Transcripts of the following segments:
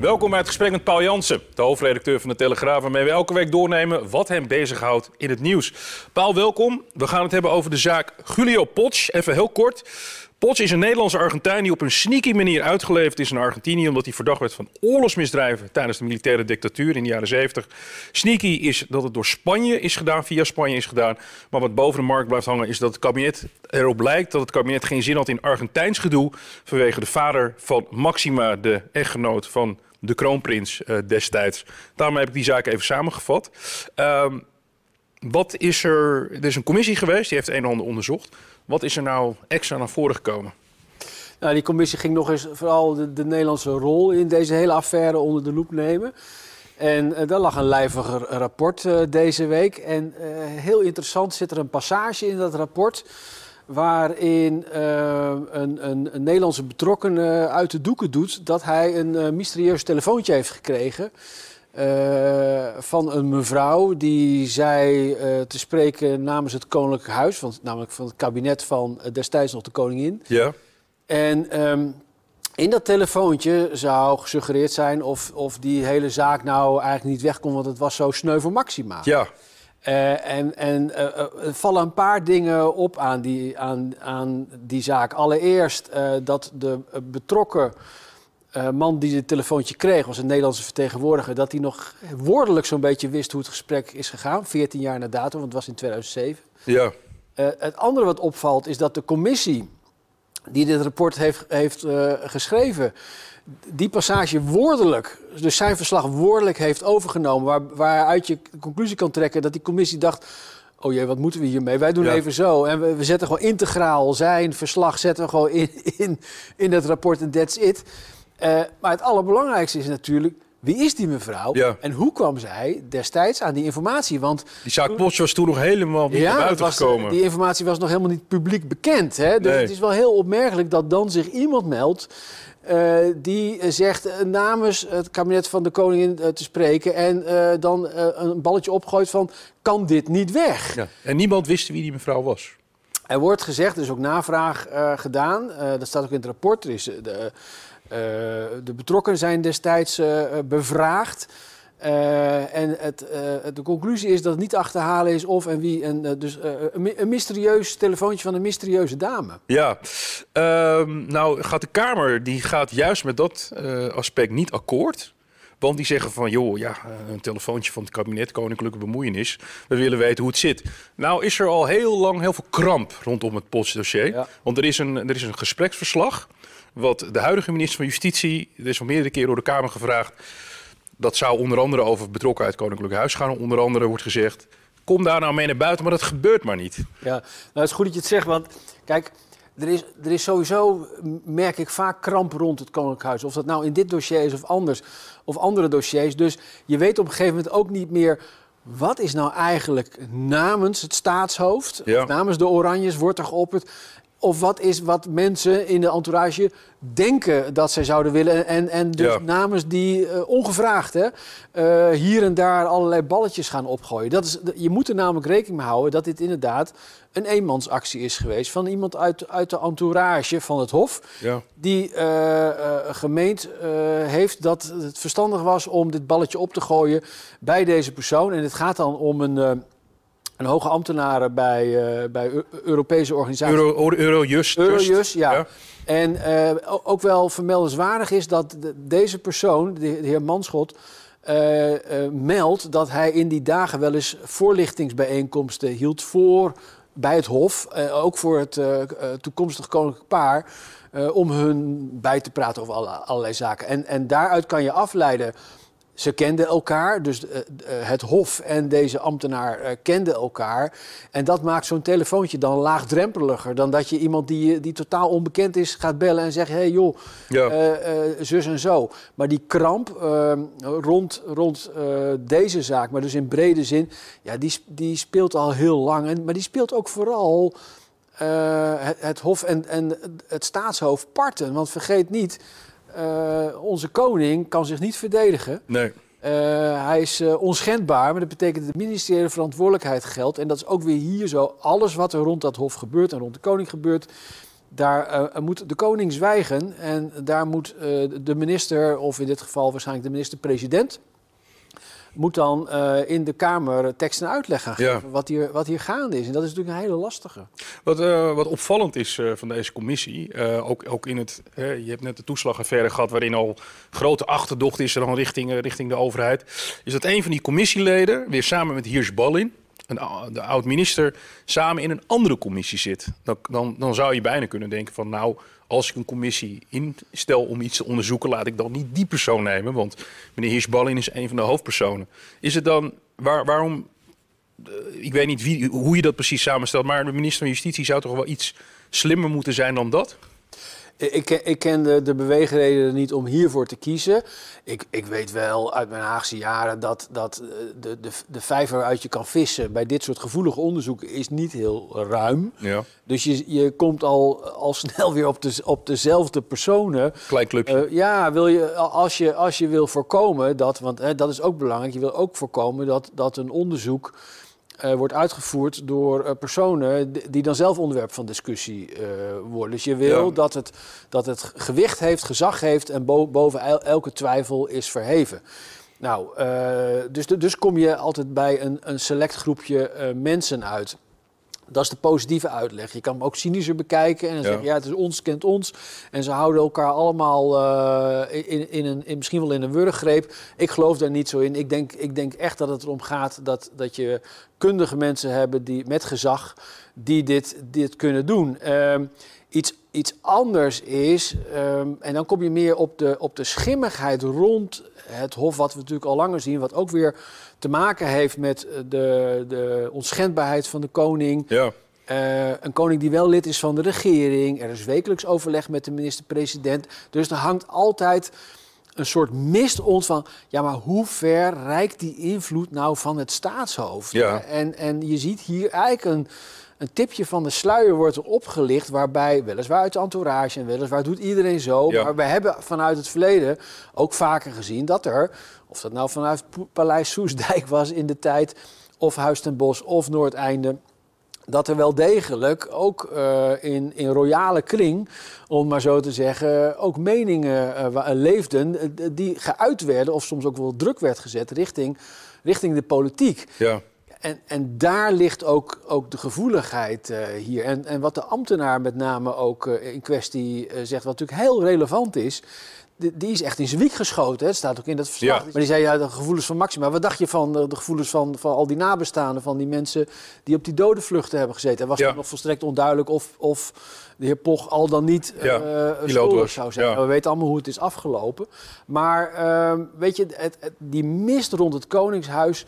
Welkom bij het gesprek met Paul Jansen, de hoofdredacteur van de Telegraaf, waarmee we elke week doornemen wat hem bezighoudt in het nieuws. Paul, welkom. We gaan het hebben over de zaak Julio Potsch. Even heel kort. Potsch is een Nederlandse Argentijn die op een sneaky manier uitgeleverd is in Argentinië omdat hij verdacht werd van oorlogsmisdrijven tijdens de militaire dictatuur in de jaren 70. Sneaky is dat het door Spanje is gedaan, via Spanje is gedaan. Maar wat boven de markt blijft hangen is dat het kabinet erop lijkt dat het kabinet geen zin had in Argentijns gedoe vanwege de vader van Maxima, de echtgenoot van de kroonprins uh, destijds. Daarom heb ik die zaak even samengevat. Uh, wat is er? Er is een commissie geweest, die heeft een en ander onderzocht. Wat is er nou extra naar voren gekomen? Nou, die commissie ging nog eens vooral de, de Nederlandse rol in deze hele affaire onder de loep nemen. En uh, daar lag een lijviger rapport uh, deze week. En heel interessant zit er een passage in dat rapport waarin uh, een, een, een, Nederlandse betrokkene uit de doeken doet dat hij een uh, mysterieus telefoontje heeft gekregen. Uh, van een mevrouw die zei te spreken namens het Koninklijk Huis, namelijk van het kabinet van destijds nog de koningin. Ja. En um, in dat telefoontje zou gesuggereerd zijn of, of die hele zaak nou eigenlijk niet weg kon, want het was zo sneu voor Maxima. Ja. Uh, en en uh, er vallen een paar dingen op aan die, aan, aan die zaak. Allereerst uh, dat de betrokken man die het telefoontje kreeg, was een Nederlandse vertegenwoordiger, dat hij nog woordelijk zo'n beetje wist hoe het gesprek is gegaan. 14 jaar na datum, want het was in 2007. Ja. het andere wat opvalt is dat de commissie die dit rapport heeft, heeft geschreven die passage woordelijk, dus zijn verslag woordelijk heeft overgenomen, waar, waaruit je de conclusie kan trekken dat die commissie dacht. Oh jee, wat moeten we hiermee? Wij doen Ja. even zo. En we, we zetten gewoon integraal zijn verslag zetten we gewoon in, in, in het rapport en that's it. Eh, maar het allerbelangrijkste is natuurlijk, wie is die mevrouw? Ja. En hoe kwam zij destijds aan die informatie? Want Die zaak Potsch was toen nog helemaal niet naar het buiten was, gekomen. die informatie was nog helemaal niet publiek bekend. Hè? Dus Nee. het is wel heel opmerkelijk dat dan zich iemand meldt... eh, die eh, zegt eh, namens het kabinet van de koningin te spreken... en dan een balletje opgooit van, kan dit niet weg? Ja. En niemand wist wie die mevrouw was. Er wordt gezegd, er is ook navraag gedaan. dat staat ook in het rapport. Er is, de, de betrokkenen zijn destijds eh, eh, bevraagd. Eh, en het, eh, de conclusie is dat het niet te achterhalen is of en wie. En, eh, dus eh, een, my- een mysterieus telefoontje van een mysterieuze dame. Ja, Ehm, nou gaat de Kamer die gaat juist met dat eh, aspect niet akkoord. Want die zeggen van, joh, ja, eh, een telefoontje van het kabinet, koninklijke bemoeienis. We willen weten hoe het zit. Nou is er al heel lang heel veel kramp rondom het postdossier. Ja. Want er is, een, er is een gespreksverslag wat de huidige minister van Justitie... er is al meerdere keren door de Kamer gevraagd... dat zou onder andere over betrokkenheid Koninklijk Huis gaan. Onder andere wordt gezegd, kom daar nou mee naar buiten. Maar dat gebeurt maar niet. Ja, nou, het is goed dat je het zegt, want kijk, er is, er is sowieso, merk ik, vaak kramp rond het Koninklijk Huis. Of dat nou in dit dossier is of anders, of andere dossiers. Dus je weet op een gegeven moment ook niet meer... wat is nou eigenlijk namens het staatshoofd, Ja. namens de Oranjes, wordt er geopperd... Of wat is wat mensen in de entourage denken dat zij zouden willen. En, en dus Ja. namens die eh, ongevraagd hè, eh, hier en daar allerlei balletjes gaan opgooien. Dat is, je moet er namelijk rekening mee houden dat dit inderdaad een eenmansactie is geweest. Van iemand uit, uit de entourage van het Hof. Ja. Die eh, gemeend heeft dat het verstandig was om dit balletje op te gooien bij deze persoon. En het gaat dan om een. Een hoge ambtenaar bij, eh, bij Eu- Europese organisaties. Euro, Euro, Eurojust. Eurojust, ja. Ja. En eh, ook wel vermeldenswaardig is dat de- deze persoon, de, de heer Manschot, eh, meldt dat hij in die dagen wel eens voorlichtingsbijeenkomsten hield voor bij het Hof, ook voor het toekomstig koninklijk paar, om hun bij te praten over alle, allerlei zaken. En, en daaruit kan je afleiden Ze kenden elkaar, dus uh, het Hof en deze ambtenaar uh, kenden elkaar. En dat maakt zo'n telefoontje dan laagdrempeliger dan dat je iemand die, die totaal onbekend is gaat bellen en zegt: hé hey joh, ja. zus en zo. Maar die kramp ehm, rond, rond deze zaak, maar dus in brede zin, ja, die, die speelt al heel lang. En, maar die speelt ook vooral. Het, het, Hof en, en het staatshoofd parten. Want vergeet niet, uh, onze koning kan zich niet verdedigen. Nee. Uh, hij is uh, onschendbaar, maar dat betekent dat de ministeriële verantwoordelijkheid geldt. En dat is ook weer hier zo. Alles wat er rond dat hof gebeurt en rond de koning gebeurt, daar moet de koning zwijgen. En daar moet de minister, of in dit geval waarschijnlijk de minister-president, moet dan uh, in de Kamer tekst en uitleg gaan geven wat, hier, wat hier gaande is. En dat is natuurlijk een hele lastige. Wat, uh, wat opvallend is uh, van deze commissie, ook, ook in het, je hebt net de toeslagaffaire gehad waarin al grote achterdocht is er dan richting, richting de overheid, is dat een van die commissieleden weer samen met Hiers Ballin, de oud-minister, samen in een andere commissie zit. Dan, dan, dan zou je bijna kunnen denken van nou, als ik een commissie instel om iets te onderzoeken, laat ik dan niet die persoon nemen. Want meneer Hirschballin is een van de hoofdpersonen. Is het dan, waar, waarom, uh, ik weet niet wie, hoe je dat precies samenstelt, maar de minister van Justitie zou toch wel iets slimmer moeten zijn dan dat? Ik, ik ken de, de beweegredenen niet om hiervoor te kiezen. Ik, ik weet wel uit mijn Haagse jaren dat, dat eh, de, de, de vijver waaruit je kan vissen bij dit soort gevoelige onderzoeken is niet heel ruim. Ja. Dus je, je komt al, al snel weer op, de, op dezelfde personen. Klein clubje. Uh, ja, wil je, als, je, als je wil voorkomen dat, want hè, dat is ook belangrijk, je wil ook voorkomen dat, dat een onderzoek uh, wordt uitgevoerd door uh, personen die dan zelf onderwerp van discussie uh, worden. Dus je wil ja. dat, het, dat het gewicht heeft, gezag heeft en bo boven el elke twijfel is verheven. Nou, dus, dus kom je altijd bij een, een select groepje mensen uit. Dat is de positieve uitleg. Je kan hem ook cynischer bekijken en dan zeggen ja, het is ons, kent ons. En ze houden elkaar allemaal uh, in, in een, in, misschien wel in een wurggreep. Ik geloof daar niet zo in. Ik denk, ik denk echt dat het erom gaat dat, dat je kundige mensen hebben die, met gezag die dit, dit kunnen doen. Uh, iets, iets anders is, um, en dan kom je meer op de, op de schimmigheid rond het Hof, wat we natuurlijk al langer zien, wat ook weer te maken heeft met de, de onschendbaarheid van de koning. Ja. Uh, een koning die wel lid is van de regering. Er is wekelijks overleg met de minister-president. Dus er hangt altijd een soort mist ons van... ja, maar hoe ver reikt die invloed nou van het staatshoofd? Ja. En, en je ziet hier eigenlijk een een tipje van de sluier wordt er opgelicht, waarbij weliswaar uit de entourage en weliswaar doet iedereen zo. Ja. Maar we hebben vanuit het verleden ook vaker gezien dat er, of dat nou vanuit Paleis Soesdijk was in de tijd, of Huis ten Bosch of Noordeinde, dat er wel degelijk ook uh, in, in royale kring, om maar zo te zeggen, ook meningen uh, leefden die geuit werden of soms ook wel druk werd gezet richting, richting de politiek. Ja. En, en daar ligt ook, ook de gevoeligheid uh, hier. En, en wat de ambtenaar met name ook uh, in kwestie uh, zegt, wat natuurlijk heel relevant is. Die, die is echt in zijn wiek geschoten. Hè? Het staat ook in dat verslag. Ja. Maar die zei, ja, de gevoelens van Maxima. Wat dacht je van de, gevoelens van, van al die nabestaanden... van die mensen die op die dodenvluchten hebben gezeten? En was Ja. het nog volstrekt onduidelijk of, of de heer Poch al dan niet Ja, eh, was. zou zijn. Ja. We weten allemaal hoe het is afgelopen. Maar ehm, weet je, het, het- die mist rond het Koningshuis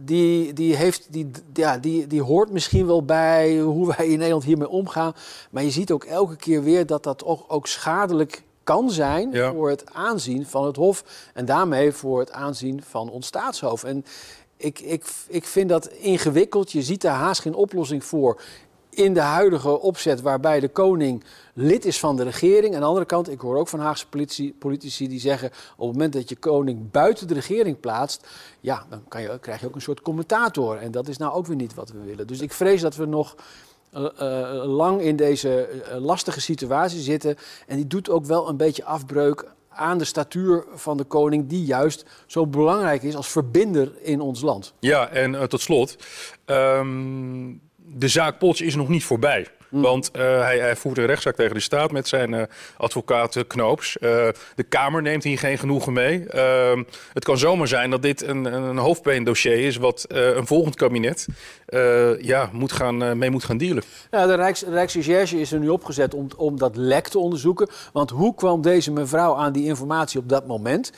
die, die, heeft, die, ja, die, die hoort misschien wel bij hoe wij in Nederland hiermee omgaan. Maar je ziet ook elke keer weer dat dat ook, ook schadelijk kan zijn Ja. voor het aanzien van het Hof. En daarmee voor het aanzien van ons staatshoofd. En ik, ik, ik vind dat ingewikkeld. Je ziet daar haast geen oplossing voor in de huidige opzet waarbij de koning lid is van de regering. Aan de andere kant, ik hoor ook van Haagse politici, politici die zeggen... op het moment dat je koning buiten de regering plaatst... ja, dan kan je, krijg je ook een soort commentator. En dat is nou ook weer niet wat we willen. Dus ik vrees dat we nog eh, eh, lang in deze eh, lastige situatie zitten. En die doet ook wel een beetje afbreuk aan de statuur van de koning... die juist zo belangrijk is als verbinder in ons land. Ja, en tot slot. ehm, de zaak Potsch is nog niet voorbij. Want eh, hij, hij voert een rechtszaak tegen de staat met zijn eh, advocaat Knoops. Eh, de Kamer neemt hier geen genoegen mee. Ehm, het kan zomaar zijn dat dit een, een hoofdpijndossier is... wat een volgend kabinet ja, moet gaan, mee moet gaan dealen. Ja, de Rijks, Rijksrecherche is er nu opgezet om, om dat lek te onderzoeken. Want hoe kwam deze mevrouw aan die informatie op dat moment?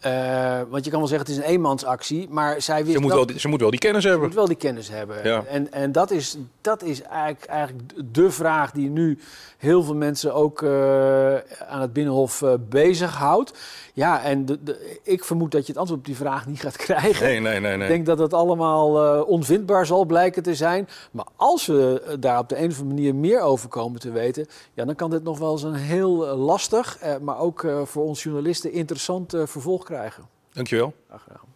Eh, want je kan wel zeggen het is een eenmansactie, maar zij wist Ze moet, wel, wel, ze moet wel die kennis ze hebben. moet wel die kennis hebben. Ja. En, en dat is, dat is eigenlijk, eigenlijk de vraag die nu heel veel mensen ook eh, aan het Binnenhof eh bezighoudt. Ja, en de, de- ik vermoed dat je het antwoord op die vraag niet gaat krijgen. Nee, nee, nee. Ik nee. denk dat het allemaal onvindbaar zal blijken te zijn. Maar als we daar op de een of andere manier meer over komen te weten, ja, dan kan dit nog wel eens een heel lastig, maar ook voor ons journalisten interessant vervolg krijgen. Dankjewel. Graag gedaan.